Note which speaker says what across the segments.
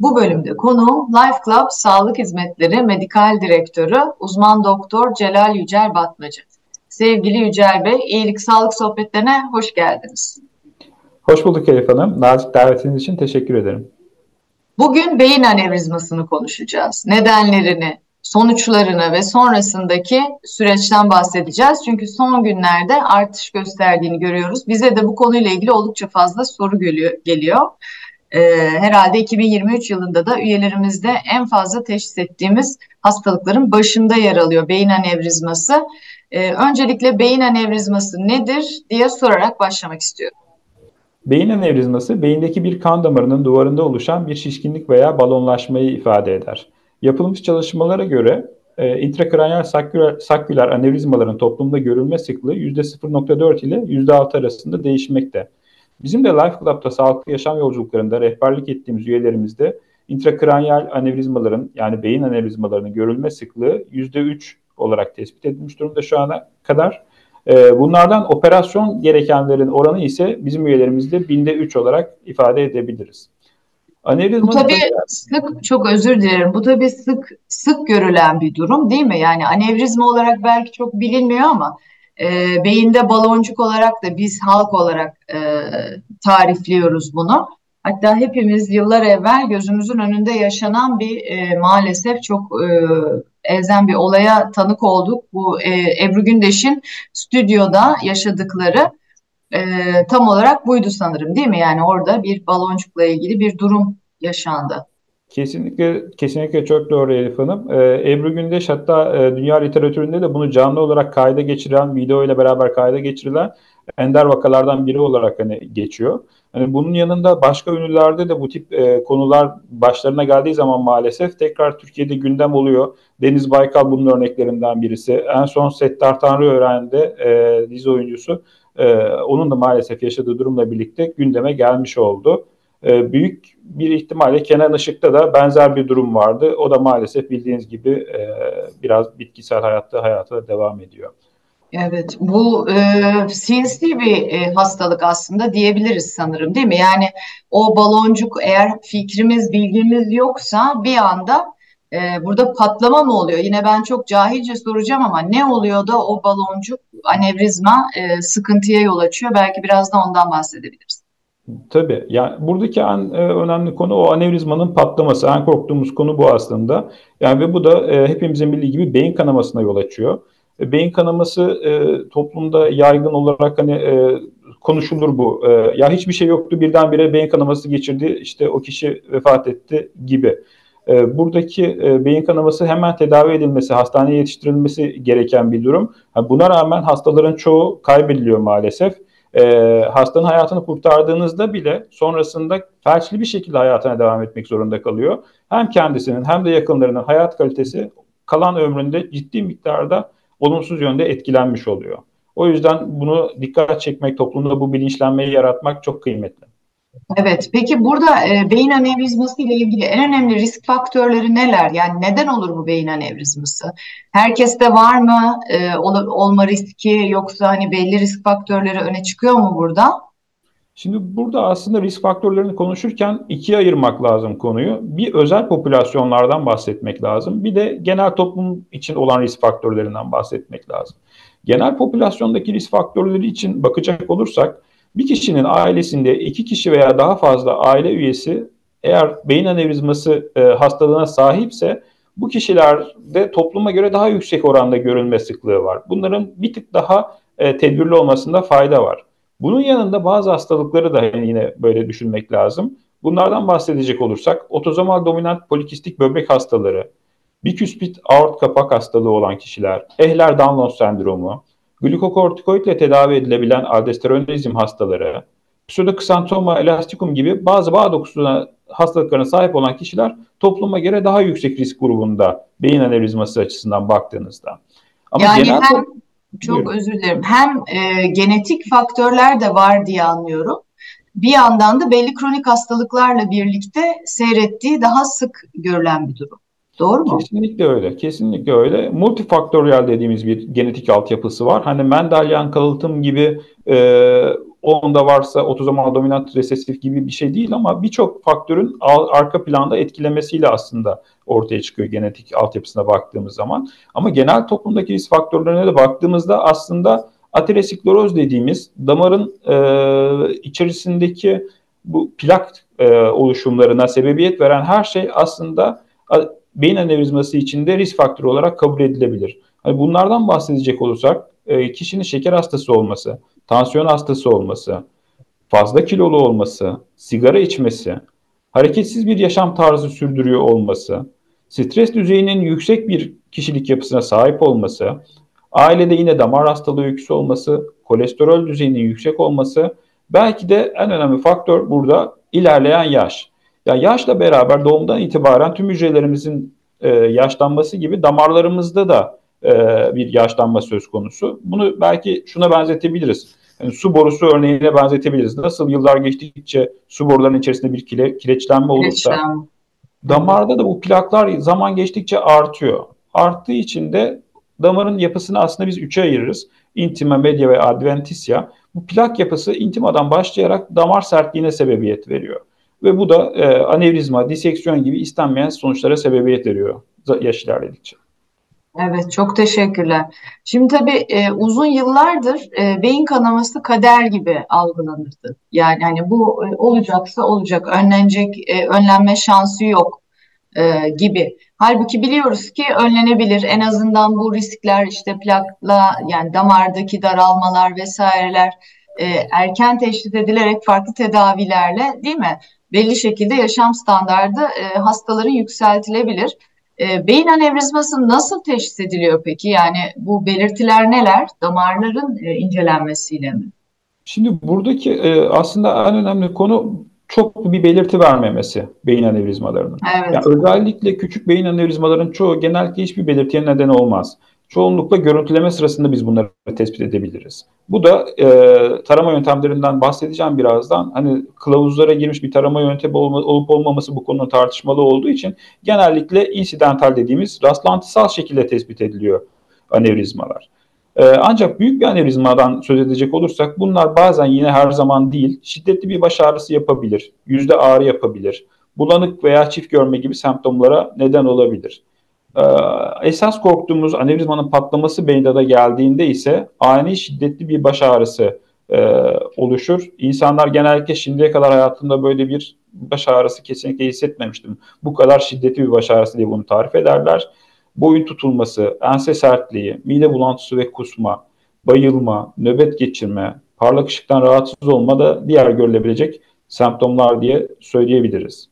Speaker 1: Bu bölümde konuğum Life Club Sağlık Hizmetleri Medikal Direktörü uzman doktor Celal Yücel Batmacı. Sevgili Yücel Bey, iyilik sağlık sohbetlerine hoş geldiniz.
Speaker 2: Hoş bulduk Elif Hanım. Nazik davetiniz için teşekkür ederim.
Speaker 1: Bugün beyin anevrizmasını konuşacağız. Nedenlerini, sonuçlarını ve sonrasındaki süreçten bahsedeceğiz. Çünkü son günlerde artış gösterdiğini görüyoruz. Bize de bu konuyla ilgili oldukça fazla soru geliyor. Ee, herhalde 2023 yılında da üyelerimizde en fazla teşhis ettiğimiz hastalıkların başında yer alıyor beyin anevrizması. Ee, öncelikle beyin anevrizması nedir diye sorarak başlamak istiyorum.
Speaker 2: Beyin anevrizması beyindeki bir kan damarının duvarında oluşan bir şişkinlik veya balonlaşmayı ifade eder. Yapılmış çalışmalara göre e, intrakranyal saküler, saküler anevrizmaların toplumda görülme sıklığı %0.4 ile %6 arasında değişmekte. Bizim de Life Club'da sağlıklı yaşam yolculuklarında rehberlik ettiğimiz üyelerimizde intrakranyal anevrizmaların yani beyin anevrizmalarının görülme sıklığı %3 olarak tespit edilmiş durumda şu ana kadar. E, bunlardan operasyon gerekenlerin oranı ise bizim üyelerimizde binde 3 olarak ifade edebiliriz.
Speaker 1: Anevrizma bu tabii sık çok özür dilerim. Bu tabii sık sık görülen bir durum değil mi? Yani anevrizma olarak belki çok bilinmiyor ama e, beyinde baloncuk olarak da biz halk olarak e, tarifliyoruz bunu. Hatta hepimiz yıllar evvel gözümüzün önünde yaşanan bir e, maalesef çok e, elzem bir olaya tanık olduk. Bu e, Ebru Gündeş'in stüdyoda yaşadıkları e, tam olarak buydu sanırım değil mi? Yani orada bir baloncukla ilgili bir durum yaşandı.
Speaker 2: Kesinlikle kesinlikle çok doğru Elif Hanım. Ee, Ebru Gündeş hatta e, dünya literatüründe de bunu canlı olarak kayda geçiren, video ile beraber kayda geçirilen ender vakalardan biri olarak hani geçiyor. Hani bunun yanında başka ünlülerde de bu tip e, konular başlarına geldiği zaman maalesef tekrar Türkiye'de gündem oluyor. Deniz Baykal bunun örneklerinden birisi. En son Settar Tanrıören'de e, dizi oyuncusu e, onun da maalesef yaşadığı durumla birlikte gündeme gelmiş oldu. E, büyük bir ihtimalle Kenan Işık'ta da benzer bir durum vardı. O da maalesef bildiğiniz gibi e, biraz bitkisel hayatta hayata devam ediyor.
Speaker 1: Evet, bu e, sinsi bir e, hastalık aslında diyebiliriz sanırım değil mi? Yani o baloncuk eğer fikrimiz, bilgimiz yoksa bir anda e, burada patlama mı oluyor? Yine ben çok cahilce soracağım ama ne oluyor da o baloncuk anevrizma e, sıkıntıya yol açıyor? Belki biraz da ondan bahsedebiliriz.
Speaker 2: Tabii. Yani buradaki en e, önemli konu o anevrizmanın patlaması. En korktuğumuz konu bu aslında. Yani ve bu da e, hepimizin bildiği gibi beyin kanamasına yol açıyor. E, beyin kanaması e, toplumda yaygın olarak hani e, konuşulur bu. E, ya hiçbir şey yoktu birdenbire beyin kanaması geçirdi işte o kişi vefat etti gibi. E, buradaki e, beyin kanaması hemen tedavi edilmesi, hastaneye yetiştirilmesi gereken bir durum. Yani buna rağmen hastaların çoğu kaybediliyor maalesef e, hastanın hayatını kurtardığınızda bile sonrasında felçli bir şekilde hayatına devam etmek zorunda kalıyor. Hem kendisinin hem de yakınlarının hayat kalitesi kalan ömründe ciddi miktarda olumsuz yönde etkilenmiş oluyor. O yüzden bunu dikkat çekmek, toplumda bu bilinçlenmeyi yaratmak çok kıymetli.
Speaker 1: Evet, peki burada e, beyin anevrizması ile ilgili en önemli risk faktörleri neler? Yani neden olur bu beyin anevrizması? Herkeste var mı e, ol, olma riski yoksa hani belli risk faktörleri öne çıkıyor mu burada?
Speaker 2: Şimdi burada aslında risk faktörlerini konuşurken ikiye ayırmak lazım konuyu. Bir özel popülasyonlardan bahsetmek lazım. Bir de genel toplum için olan risk faktörlerinden bahsetmek lazım. Genel popülasyondaki risk faktörleri için bakacak olursak bir kişinin ailesinde iki kişi veya daha fazla aile üyesi eğer beyin anevrizması e, hastalığına sahipse bu kişilerde topluma göre daha yüksek oranda görülme sıklığı var. Bunların bir tık daha e, tedbirli olmasında fayda var. Bunun yanında bazı hastalıkları da yine böyle düşünmek lazım. Bunlardan bahsedecek olursak otozomal dominant polikistik böbrek hastaları, biküspit aort kapak hastalığı olan kişiler, Ehler-Danlos sendromu, Glukokortikoid ile tedavi edilebilen aldosteronizm hastaları, pseudoksantoma elasticum gibi bazı bağ dokusuna hastalıklarına sahip olan kişiler topluma göre daha yüksek risk grubunda beyin anevrizması açısından baktığınızda.
Speaker 1: Ama yani genel hem, çok buyurun. özür dilerim hem e, genetik faktörler de var diye anlıyorum. Bir yandan da belli kronik hastalıklarla birlikte seyrettiği daha sık görülen bir durum. Doğru mu?
Speaker 2: Kesinlikle öyle. Kesinlikle öyle. Multifaktöryel dediğimiz bir genetik altyapısı var. Hani Mendelian kalıtım gibi e, onda varsa otozomal dominant resesif gibi bir şey değil ama birçok faktörün arka planda etkilemesiyle aslında ortaya çıkıyor genetik altyapısına baktığımız zaman. Ama genel toplumdaki risk faktörlerine de baktığımızda aslında ateroskleroz dediğimiz damarın e, içerisindeki bu plak e, oluşumlarına sebebiyet veren her şey aslında beyin anevrizması içinde risk faktörü olarak kabul edilebilir. Hani bunlardan bahsedecek olursak e, kişinin şeker hastası olması, tansiyon hastası olması, fazla kilolu olması, sigara içmesi, hareketsiz bir yaşam tarzı sürdürüyor olması, stres düzeyinin yüksek bir kişilik yapısına sahip olması, ailede yine damar hastalığı öyküsü olması, kolesterol düzeyinin yüksek olması, belki de en önemli faktör burada ilerleyen yaş. Ya yaşla beraber doğumdan itibaren tüm hücrelerimizin e, yaşlanması gibi damarlarımızda da e, bir yaşlanma söz konusu. Bunu belki şuna benzetebiliriz. Yani su borusu örneğine benzetebiliriz. Nasıl yıllar geçtikçe su borularının içerisinde bir kile, kireçlenme olursa Kireçlenme. damarda da bu plaklar zaman geçtikçe artıyor. Arttığı için de damarın yapısını aslında biz üçe ayırırız. Intima, media ve adventitia. Bu plak yapısı intimadan başlayarak damar sertliğine sebebiyet veriyor. Ve bu da e, anevrizma, diseksiyon gibi istenmeyen sonuçlara sebebiyet veriyor yaş ilerledikçe.
Speaker 1: Evet, çok teşekkürler. Şimdi tabii e, uzun yıllardır e, beyin kanaması kader gibi algılanırdı. Yani hani bu e, olacaksa olacak, önlenecek, e, önlenme şansı yok e, gibi. Halbuki biliyoruz ki önlenebilir. En azından bu riskler işte plakla yani damardaki daralmalar vesaireler e, erken teşhis edilerek farklı tedavilerle değil mi? Belli şekilde yaşam standardı e, hastaların yükseltilebilir. E, beyin anevrizması nasıl teşhis ediliyor peki? Yani bu belirtiler neler? Damarların e, incelenmesiyle mi?
Speaker 2: Şimdi buradaki e, aslında en önemli konu çok bir belirti vermemesi beyin anevrizmalarının. Evet. Yani özellikle küçük beyin anevrizmaların çoğu genellikle hiçbir belirtiye neden olmaz. Çoğunlukla görüntüleme sırasında biz bunları tespit edebiliriz. Bu da e, tarama yöntemlerinden bahsedeceğim birazdan. Hani kılavuzlara girmiş bir tarama yöntemi olup olmaması bu konunun tartışmalı olduğu için genellikle insidental dediğimiz rastlantısal şekilde tespit ediliyor anevrizmalar. E, ancak büyük bir anevrizmadan söz edecek olursak bunlar bazen yine her zaman değil şiddetli bir baş ağrısı yapabilir, yüzde ağrı yapabilir, bulanık veya çift görme gibi semptomlara neden olabilir. Ee, esas korktuğumuz anevrizmanın patlaması beyinde geldiğinde ise ani şiddetli bir baş ağrısı e, oluşur. İnsanlar genellikle şimdiye kadar hayatımda böyle bir baş ağrısı kesinlikle hissetmemiştim. Bu kadar şiddetli bir baş ağrısı diye bunu tarif ederler. Boyun tutulması, ense sertliği, mide bulantısı ve kusma, bayılma, nöbet geçirme, parlak ışıktan rahatsız olma da diğer görülebilecek semptomlar diye söyleyebiliriz.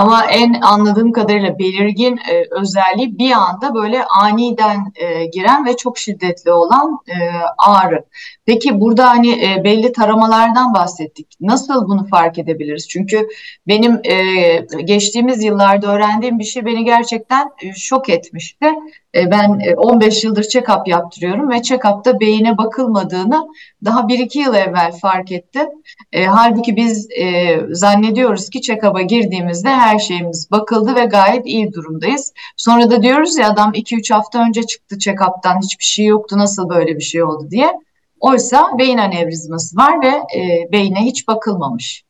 Speaker 1: Ama en anladığım kadarıyla belirgin e, özelliği bir anda böyle aniden e, giren ve çok şiddetli olan e, ağrı. Peki burada hani e, belli taramalardan bahsettik. Nasıl bunu fark edebiliriz? Çünkü benim e, geçtiğimiz yıllarda öğrendiğim bir şey beni gerçekten e, şok etmişti. E, ben 15 e, yıldır check-up yaptırıyorum ve check-up'ta beyine bakılmadığını daha 1-2 yıl evvel fark ettim. E, halbuki biz e, zannediyoruz ki check-up'a girdiğimizde her şeyimiz bakıldı ve gayet iyi durumdayız. Sonra da diyoruz ya adam 2-3 hafta önce çıktı check-up'tan hiçbir şey yoktu nasıl böyle bir şey oldu diye. Oysa beyin anevrizması var ve e, beyine hiç bakılmamış.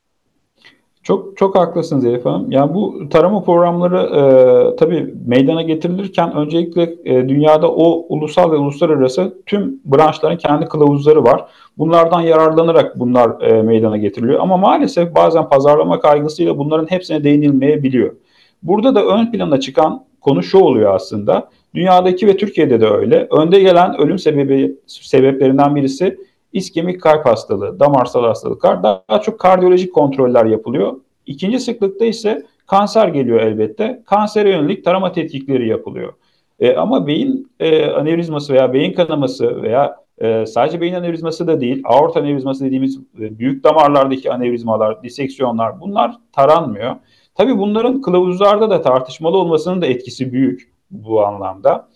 Speaker 2: Çok çok haklısınız Elif Hanım. Yani bu tarama programları e, tabii meydana getirilirken öncelikle e, dünyada o ulusal ve uluslararası tüm branşların kendi kılavuzları var. Bunlardan yararlanarak bunlar e, meydana getiriliyor. Ama maalesef bazen pazarlama kaygısıyla bunların hepsine değinilmeyebiliyor. Burada da ön plana çıkan konu şu oluyor aslında. Dünyadaki ve Türkiye'de de öyle. Önde gelen ölüm sebebi sebeplerinden birisi iskemik kalp hastalığı, damarsal hastalıklar daha çok kardiyolojik kontroller yapılıyor. İkinci sıklıkta ise kanser geliyor elbette. Kansere yönelik tarama tetkikleri yapılıyor. E, ama beyin e, anevrizması veya beyin kanaması veya e, sadece beyin anevrizması da değil, aort anevrizması dediğimiz e, büyük damarlardaki anevrizmalar, diseksiyonlar bunlar taranmıyor. Tabii bunların kılavuzlarda da tartışmalı olmasının da etkisi büyük bu anlamda.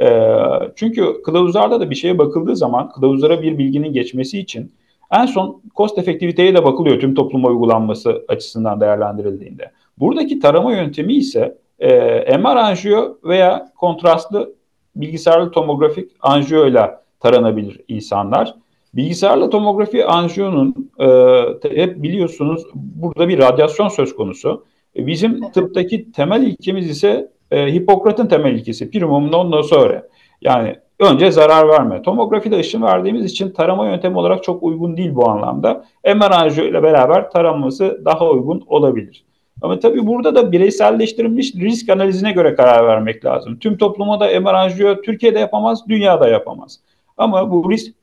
Speaker 2: E, çünkü kılavuzlarda da bir şeye bakıldığı zaman kılavuzlara bir bilginin geçmesi için en son cost efektiviteye de bakılıyor tüm topluma uygulanması açısından değerlendirildiğinde. Buradaki tarama yöntemi ise e, MR anjiyo veya kontrastlı bilgisayarlı tomografik anjiyo ile taranabilir insanlar. Bilgisayarlı tomografi anjiyonun e, hep biliyorsunuz burada bir radyasyon söz konusu. E, bizim tıptaki temel ilkemiz ise e, Hipokrat'ın temel ilkesi primum non nocere. Yani önce zarar verme. Tomografide ışın verdiğimiz için tarama yöntemi olarak çok uygun değil bu anlamda. MR ile beraber taranması daha uygun olabilir. Ama tabii burada da bireyselleştirilmiş risk analizine göre karar vermek lazım. Tüm topluma da MR Türkiye'de yapamaz, dünyada yapamaz. Ama bu risk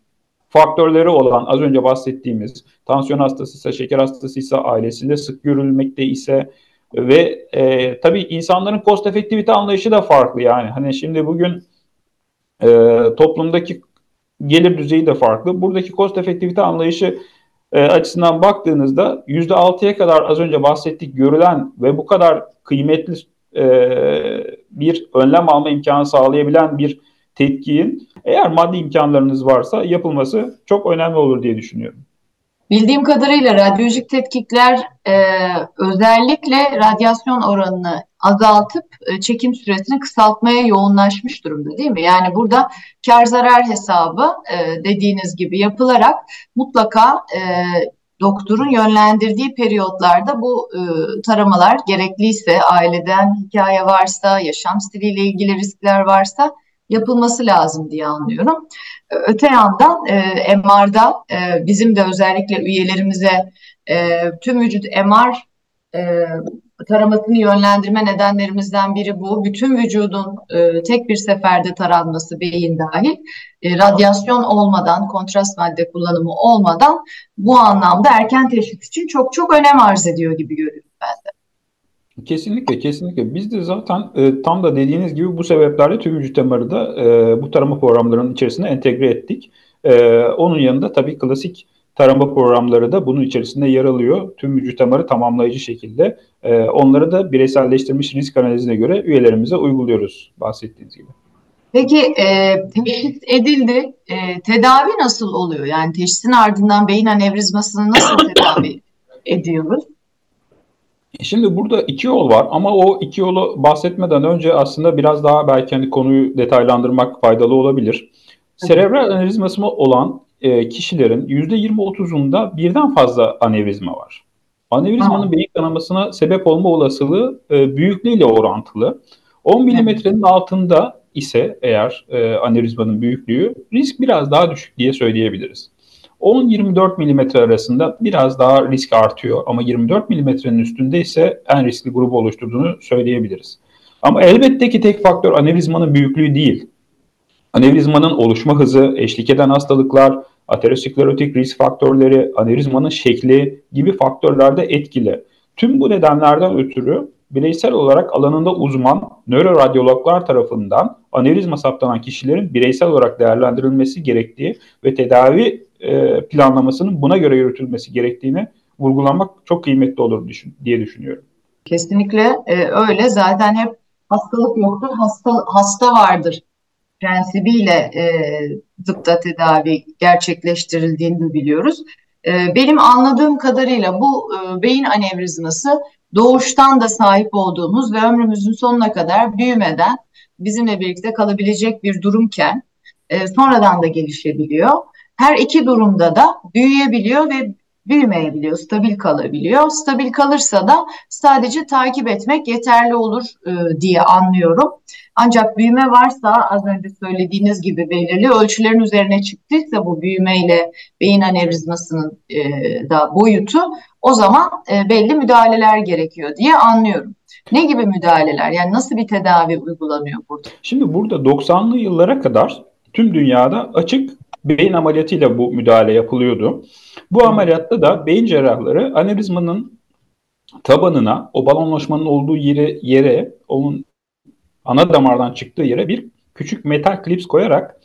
Speaker 2: faktörleri olan az önce bahsettiğimiz tansiyon hastasıysa, şeker hastasıysa, ailesinde sık görülmekte ise ve e, tabii insanların cost efektivite anlayışı da farklı yani. Hani şimdi bugün e, toplumdaki gelir düzeyi de farklı. Buradaki cost efektivite anlayışı e, açısından baktığınızda %6'ya kadar az önce bahsettik görülen ve bu kadar kıymetli e, bir önlem alma imkanı sağlayabilen bir tetkiğin eğer maddi imkanlarınız varsa yapılması çok önemli olur diye düşünüyorum.
Speaker 1: Bildiğim kadarıyla radyolojik tetkikler e, özellikle radyasyon oranını azaltıp e, çekim süresini kısaltmaya yoğunlaşmış durumda değil mi? Yani burada kar zarar hesabı e, dediğiniz gibi yapılarak mutlaka e, doktorun yönlendirdiği periyotlarda bu e, taramalar gerekliyse aileden hikaye varsa yaşam stiliyle ilgili riskler varsa yapılması lazım diye anlıyorum. Öte yandan e, MR'da e, bizim de özellikle üyelerimize e, tüm vücut MR e, taramasını yönlendirme nedenlerimizden biri bu. Bütün vücudun e, tek bir seferde taranması beyin dahil, e, radyasyon olmadan, kontrast madde kullanımı olmadan bu anlamda erken teşhis için çok çok önem arz ediyor gibi görüyorum ben de.
Speaker 2: Kesinlikle, kesinlikle. Biz de zaten e, tam da dediğiniz gibi bu sebeplerle tüm vücut MR'ı da e, bu tarama programlarının içerisine entegre ettik. E, onun yanında tabii klasik tarama programları da bunun içerisinde yer alıyor. Tüm vücut MR'ı tamamlayıcı şekilde. E, onları da bireyselleştirilmiş risk analizine göre üyelerimize uyguluyoruz bahsettiğiniz gibi.
Speaker 1: Peki e, teşhis edildi. E, tedavi nasıl oluyor? Yani teşhisin ardından beyin anevrizmasını nasıl tedavi ediyoruz?
Speaker 2: Şimdi burada iki yol var ama o iki yolu bahsetmeden önce aslında biraz daha belki hani konuyu detaylandırmak faydalı olabilir. Serebral anevrizması olan e, kişilerin %20-30'unda birden fazla anevrizma var. Anevrizmanın beyin kanamasına sebep olma olasılığı e, büyüklüğüyle orantılı. 10 milimetrenin altında ise eğer e, anevrizmanın büyüklüğü risk biraz daha düşük diye söyleyebiliriz. 10-24 mm arasında biraz daha risk artıyor ama 24 mm'nin üstünde ise en riskli grubu oluşturduğunu söyleyebiliriz. Ama elbette ki tek faktör anevrizmanın büyüklüğü değil. Anevrizmanın oluşma hızı, eşlik eden hastalıklar, aterosklerotik risk faktörleri, anevrizmanın şekli gibi faktörler de etkili. Tüm bu nedenlerden ötürü bireysel olarak alanında uzman nöroradyologlar tarafından anevrizma saptanan kişilerin bireysel olarak değerlendirilmesi gerektiği ve tedavi e, planlamasının buna göre yürütülmesi gerektiğini vurgulamak çok kıymetli olur diye düşünüyorum.
Speaker 1: Kesinlikle e, öyle. Zaten hep hastalık yoktur, hasta hasta vardır prensibiyle e, tıpta tedavi gerçekleştirildiğini biliyoruz. E, benim anladığım kadarıyla bu e, beyin anevrizması doğuştan da sahip olduğumuz ve ömrümüzün sonuna kadar büyümeden bizimle birlikte kalabilecek bir durumken e, sonradan da gelişebiliyor. Her iki durumda da büyüyebiliyor ve büyümeyebiliyor, stabil kalabiliyor. Stabil kalırsa da sadece takip etmek yeterli olur e, diye anlıyorum. Ancak büyüme varsa az önce söylediğiniz gibi belirli ölçülerin üzerine çıktıysa bu büyümeyle beyin anevrizmasının e, da boyutu o zaman e, belli müdahaleler gerekiyor diye anlıyorum. Ne gibi müdahaleler? Yani nasıl bir tedavi uygulanıyor burada?
Speaker 2: Şimdi burada 90'lı yıllara kadar tüm dünyada açık beyin ameliyatıyla bu müdahale yapılıyordu. Bu ameliyatta da beyin cerrahları anevrizmanın tabanına, o balonlaşmanın olduğu yere, yere onun ana damardan çıktığı yere bir küçük metal klips koyarak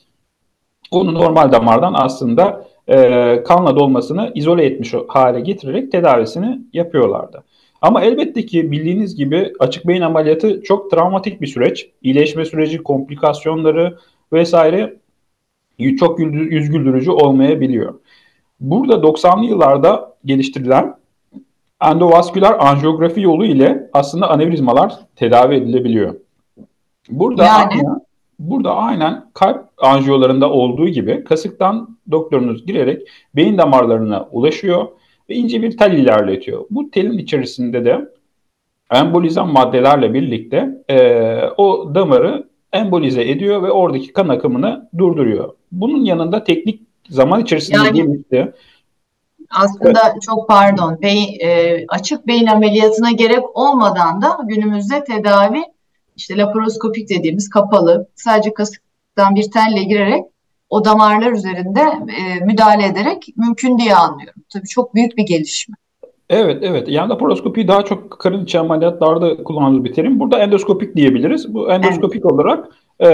Speaker 2: onu normal damardan aslında e, kanla dolmasını izole etmiş hale getirerek tedavisini yapıyorlardı. Ama elbette ki bildiğiniz gibi açık beyin ameliyatı çok travmatik bir süreç. İyileşme süreci, komplikasyonları vesaire çok yüz güldürücü olmayabiliyor. Burada 90'lı yıllarda geliştirilen endovasküler anjiyografi yolu ile aslında anevrizmalar tedavi edilebiliyor. Burada yani. aynen, burada aynen kalp anjiyolarında olduğu gibi kasıktan doktorunuz girerek beyin damarlarına ulaşıyor ve ince bir tel ilerletiyor. Bu telin içerisinde de embolizan maddelerle birlikte e, o damarı embolize ediyor ve oradaki kan akımını durduruyor. Bunun yanında teknik zaman içerisinde yani, gelişti.
Speaker 1: Aslında evet. çok pardon, beyin, e, açık beyin ameliyatına gerek olmadan da günümüzde tedavi işte laparoskopik dediğimiz kapalı, sadece kasıktan bir telle girerek o damarlar üzerinde e, müdahale ederek mümkün diye anlıyorum. Tabii çok büyük bir gelişme.
Speaker 2: Evet, evet. Yani laparoskopi daha çok karın içi ameliyatlarda kullanılan bir terim. Burada endoskopik diyebiliriz. Bu endoskopik evet. olarak e,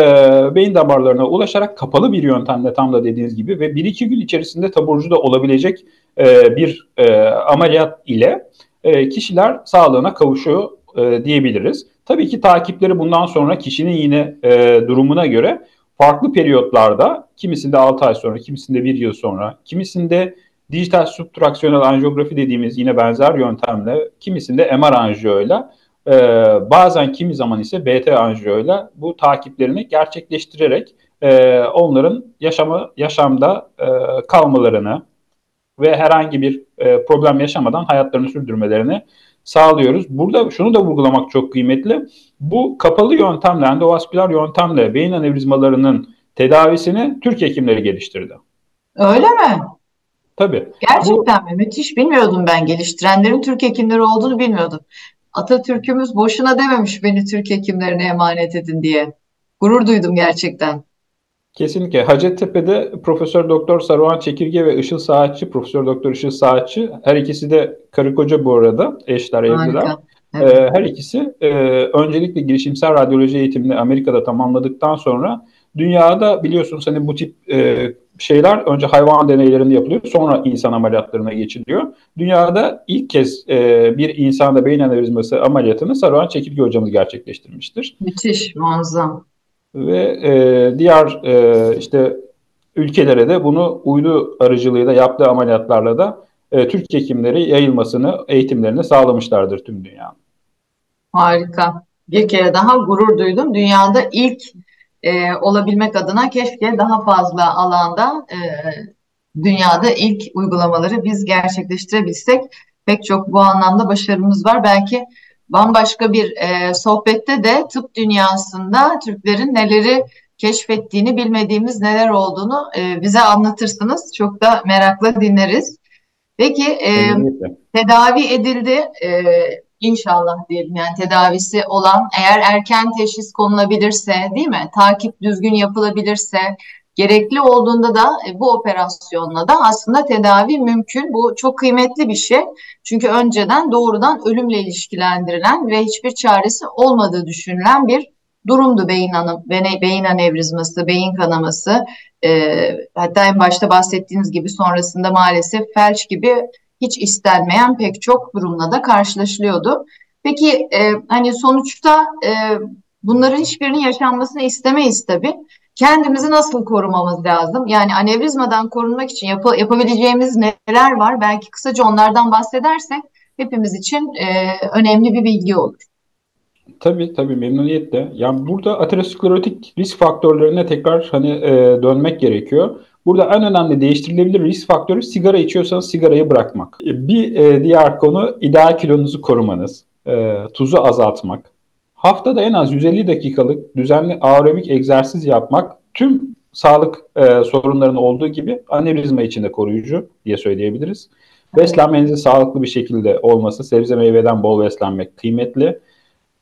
Speaker 2: beyin damarlarına ulaşarak kapalı bir yöntemle tam da dediğiniz gibi ve 1-2 gün içerisinde taburcu da olabilecek e, bir e, ameliyat ile e, kişiler sağlığına kavuşuyor e, diyebiliriz. Tabii ki takipleri bundan sonra kişinin yine e, durumuna göre farklı periyotlarda kimisinde 6 ay sonra, kimisinde 1 yıl sonra, kimisinde dijital subtraksiyonel anjiyografi dediğimiz yine benzer yöntemle, kimisinde MR anjiyoyla, e, bazen kimi zaman ise BT anjiyoyla bu takiplerini gerçekleştirerek e, onların yaşamı yaşamda e, kalmalarını ve herhangi bir e, problem yaşamadan hayatlarını sürdürmelerini sağlıyoruz. Burada şunu da vurgulamak çok kıymetli. Bu kapalı yöntemle, endovasküler yöntemle beyin anevrizmalarının tedavisini Türk hekimleri geliştirdi.
Speaker 1: Öyle mi?
Speaker 2: Tabii.
Speaker 1: Gerçekten bu, mi? Müthiş. Bilmiyordum ben geliştirenlerin Türk hekimleri olduğunu bilmiyordum. Atatürk'ümüz boşuna dememiş beni Türk hekimlerine emanet edin diye. Gurur duydum gerçekten.
Speaker 2: Kesinlikle. Hacettepe'de Profesör Doktor Saruhan Çekirge ve Işıl Saatçı, Profesör Doktor Işıl Saatçı, her ikisi de karı koca bu arada, eşler, evliler. Evet. Ee, her ikisi e, öncelikle girişimsel radyoloji eğitimini Amerika'da tamamladıktan sonra dünyada biliyorsunuz hani bu tip e, şeyler önce hayvan deneylerinde yapılıyor, sonra insan ameliyatlarına geçiliyor. Dünyada ilk kez e, bir insanda beyin anevrizması ameliyatını Saruhan Çekirge hocamız gerçekleştirmiştir.
Speaker 1: Müthiş, muazzam
Speaker 2: ve e, diğer e, işte ülkelere de bunu uydu aracılığıyla yaptığı ameliyatlarla da e, Türk hekimleri yayılmasını, eğitimlerini sağlamışlardır tüm dünya.
Speaker 1: Harika. Bir kere daha gurur duydum. Dünyada ilk e, olabilmek adına keşke daha fazla alanda e, dünyada ilk uygulamaları biz gerçekleştirebilsek pek çok bu anlamda başarımız var. Belki bambaşka bir e, sohbette de tıp dünyasında Türklerin neleri keşfettiğini, bilmediğimiz neler olduğunu e, bize anlatırsınız. Çok da merakla dinleriz. Peki e, tedavi edildi e, inşallah diyelim yani tedavisi olan eğer erken teşhis konulabilirse değil mi? Takip düzgün yapılabilirse Gerekli olduğunda da e, bu operasyonla da aslında tedavi mümkün. Bu çok kıymetli bir şey. Çünkü önceden doğrudan ölümle ilişkilendirilen ve hiçbir çaresi olmadığı düşünülen bir durumdu beyin, anı, beyin anevrizması, beyin kanaması. E, hatta en başta bahsettiğiniz gibi sonrasında maalesef felç gibi hiç istenmeyen pek çok durumla da karşılaşılıyordu. Peki e, hani sonuçta e, bunların hiçbirinin yaşanmasını istemeyiz tabii kendimizi nasıl korumamız lazım? Yani anevrizmadan korunmak için yap yapabileceğimiz neler var? Belki kısaca onlardan bahsedersek hepimiz için e, önemli bir bilgi olur.
Speaker 2: Tabii tabii memnuniyetle. Yani burada aterosklerotik risk faktörlerine tekrar hani e, dönmek gerekiyor. Burada en önemli değiştirilebilir risk faktörü sigara içiyorsanız sigarayı bırakmak. E, bir e, diğer konu ideal kilonuzu korumanız, e, tuzu azaltmak, Haftada en az 150 dakikalık düzenli aerobik egzersiz yapmak tüm sağlık e, sorunlarının olduğu gibi anevrizma için de koruyucu diye söyleyebiliriz. Beslenmenizin sağlıklı bir şekilde olması, sebze meyveden bol beslenmek kıymetli.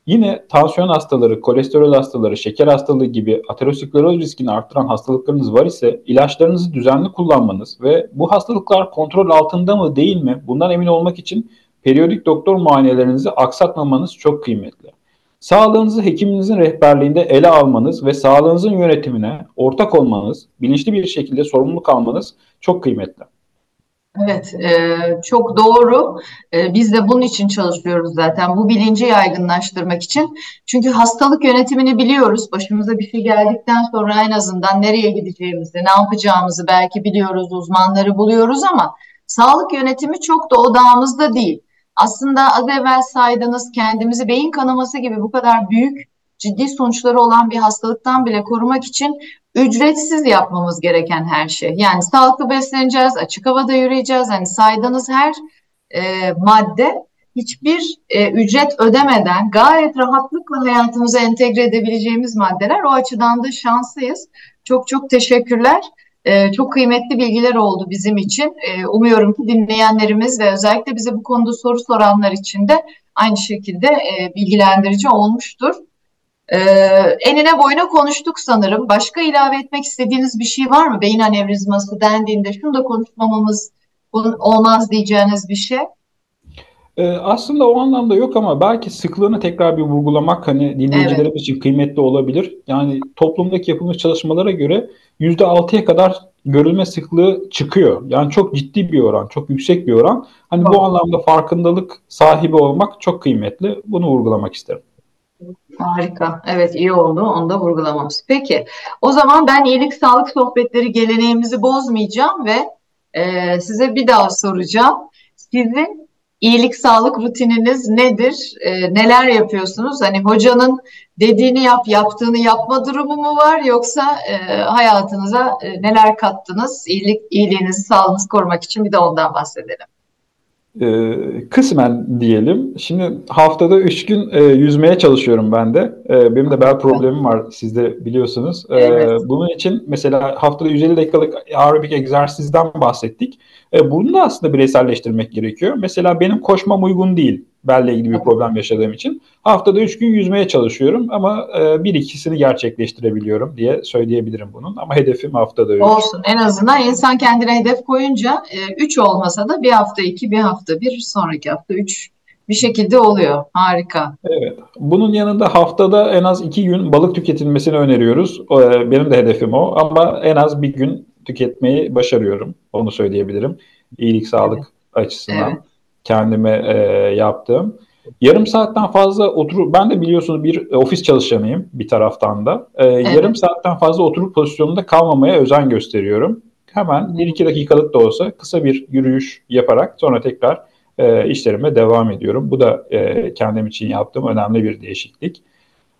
Speaker 2: Yine tansiyon hastaları, kolesterol hastaları, şeker hastalığı gibi ateroskleroz riskini arttıran hastalıklarınız var ise ilaçlarınızı düzenli kullanmanız ve bu hastalıklar kontrol altında mı değil mi bundan emin olmak için periyodik doktor muayenelerinizi aksatmamanız çok kıymetli. Sağlığınızı hekiminizin rehberliğinde ele almanız ve sağlığınızın yönetimine ortak olmanız, bilinçli bir şekilde sorumluluk almanız çok kıymetli.
Speaker 1: Evet, e, çok doğru. E, biz de bunun için çalışıyoruz zaten. Bu bilinci yaygınlaştırmak için. Çünkü hastalık yönetimini biliyoruz. Başımıza bir şey geldikten sonra en azından nereye gideceğimizi, ne yapacağımızı belki biliyoruz, uzmanları buluyoruz ama sağlık yönetimi çok da odağımızda değil. Aslında az evvel saydığınız kendimizi beyin kanaması gibi bu kadar büyük ciddi sonuçları olan bir hastalıktan bile korumak için ücretsiz yapmamız gereken her şey. Yani sağlıklı besleneceğiz, açık havada yürüyeceğiz. Hani saydığınız her e, madde hiçbir e, ücret ödemeden gayet rahatlıkla hayatımıza entegre edebileceğimiz maddeler. O açıdan da şanslıyız. Çok çok teşekkürler. E, çok kıymetli bilgiler oldu bizim için. E, umuyorum ki dinleyenlerimiz ve özellikle bize bu konuda soru soranlar için de aynı şekilde e, bilgilendirici olmuştur. Ee, enine boyuna konuştuk sanırım. Başka ilave etmek istediğiniz bir şey var mı? Beyin anevrizması dendiğinde şunu da konuşmamamız olmaz diyeceğiniz bir şey.
Speaker 2: Ee, aslında o anlamda yok ama belki sıklığını tekrar bir vurgulamak hani dinleyicilerimiz evet. için kıymetli olabilir. Yani toplumdaki yapılmış çalışmalara göre %6'ya kadar görülme sıklığı çıkıyor. Yani çok ciddi bir oran, çok yüksek bir oran. Hani bu anlamda farkındalık sahibi olmak çok kıymetli. Bunu vurgulamak isterim.
Speaker 1: Harika. Evet iyi oldu. Onu da vurgulamamız. Peki. O zaman ben iyilik sağlık sohbetleri geleneğimizi bozmayacağım ve e, size bir daha soracağım. Sizin iyilik sağlık rutininiz nedir? E, neler yapıyorsunuz? Hani hocanın dediğini yap, yaptığını yapma durumu mu var? Yoksa e, hayatınıza e, neler kattınız? İyilik, iyiliğinizi, sağlığınızı korumak için bir de ondan bahsedelim.
Speaker 2: E, kısmen diyelim. Şimdi haftada üç gün e, yüzmeye çalışıyorum ben de. E, benim de bel problemim var siz de biliyorsunuz. E, evet. Bunun için mesela haftada 150 dakikalık aerobik egzersizden bahsettik. E, bunu da aslında bireyselleştirmek gerekiyor. Mesela benim koşmam uygun değil belle ilgili bir problem yaşadığım için. Haftada üç gün yüzmeye çalışıyorum ama e, bir ikisini gerçekleştirebiliyorum diye söyleyebilirim bunun. Ama hedefim haftada üç.
Speaker 1: Olsun. En azından insan kendine hedef koyunca e, üç olmasa da bir hafta iki, bir hafta bir, sonraki hafta üç bir şekilde oluyor. Harika.
Speaker 2: Evet. Bunun yanında haftada en az iki gün balık tüketilmesini öneriyoruz. E, benim de hedefim o. Ama en az bir gün tüketmeyi başarıyorum. Onu söyleyebilirim. İyilik, sağlık evet. açısından. Evet kendime e, yaptığım. Yarım saatten fazla oturup ben de biliyorsunuz bir ofis çalışanıyım bir taraftan da. E, evet. Yarım saatten fazla oturup pozisyonunda kalmamaya özen gösteriyorum. Hemen bir iki dakikalık da olsa kısa bir yürüyüş yaparak sonra tekrar e, işlerime devam ediyorum. Bu da e, kendim için yaptığım önemli bir değişiklik.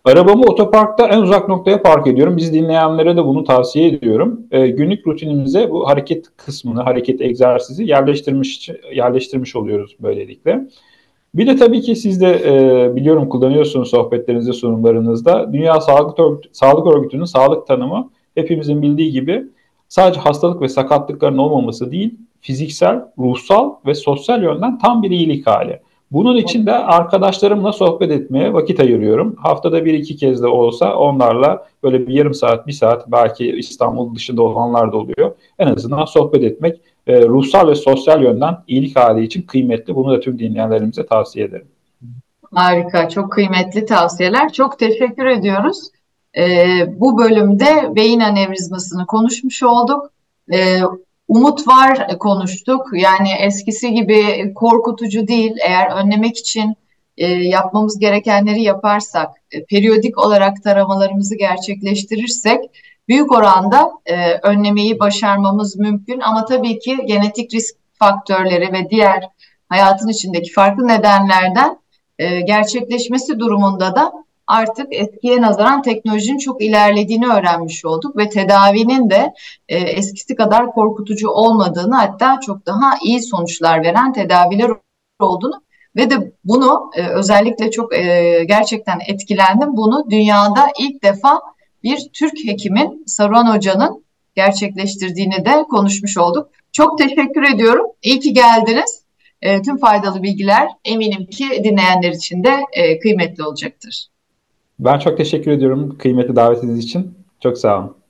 Speaker 2: Arabamı otoparkta en uzak noktaya park ediyorum. Biz dinleyenlere de bunu tavsiye ediyorum. E, günlük rutinimize bu hareket kısmını, hareket egzersizi yerleştirmiş yerleştirmiş oluyoruz böylelikle. Bir de tabii ki siz de e, biliyorum kullanıyorsunuz sohbetlerinizde, sunumlarınızda. Dünya Sağlık, Örgütü, Sağlık Örgütü'nün sağlık tanımı hepimizin bildiği gibi sadece hastalık ve sakatlıkların olmaması değil, fiziksel, ruhsal ve sosyal yönden tam bir iyilik hali. Bunun için de arkadaşlarımla sohbet etmeye vakit ayırıyorum. Haftada bir iki kez de olsa onlarla böyle bir yarım saat, bir saat belki İstanbul dışında olanlar da oluyor. En azından sohbet etmek e, ruhsal ve sosyal yönden iyilik hali için kıymetli. Bunu da tüm dinleyenlerimize tavsiye ederim.
Speaker 1: Harika, çok kıymetli tavsiyeler. Çok teşekkür ediyoruz. Ee, bu bölümde beyin anevrizmasını konuşmuş olduk. Ee, Umut var e, konuştuk. Yani eskisi gibi korkutucu değil. Eğer önlemek için e, yapmamız gerekenleri yaparsak, e, periyodik olarak taramalarımızı gerçekleştirirsek büyük oranda e, önlemeyi başarmamız mümkün. Ama tabii ki genetik risk faktörleri ve diğer hayatın içindeki farklı nedenlerden e, gerçekleşmesi durumunda da artık eskiye nazaran teknolojinin çok ilerlediğini öğrenmiş olduk ve tedavinin de e, eskisi kadar korkutucu olmadığını hatta çok daha iyi sonuçlar veren tedaviler olduğunu ve de bunu e, özellikle çok e, gerçekten etkilendim. Bunu dünyada ilk defa bir Türk hekimin Saruhan Hoca'nın gerçekleştirdiğini de konuşmuş olduk. Çok teşekkür ediyorum. İyi ki geldiniz. E, tüm faydalı bilgiler eminim ki dinleyenler için de e, kıymetli olacaktır.
Speaker 2: Ben çok teşekkür ediyorum kıymetli davetiniz için. Çok sağ olun.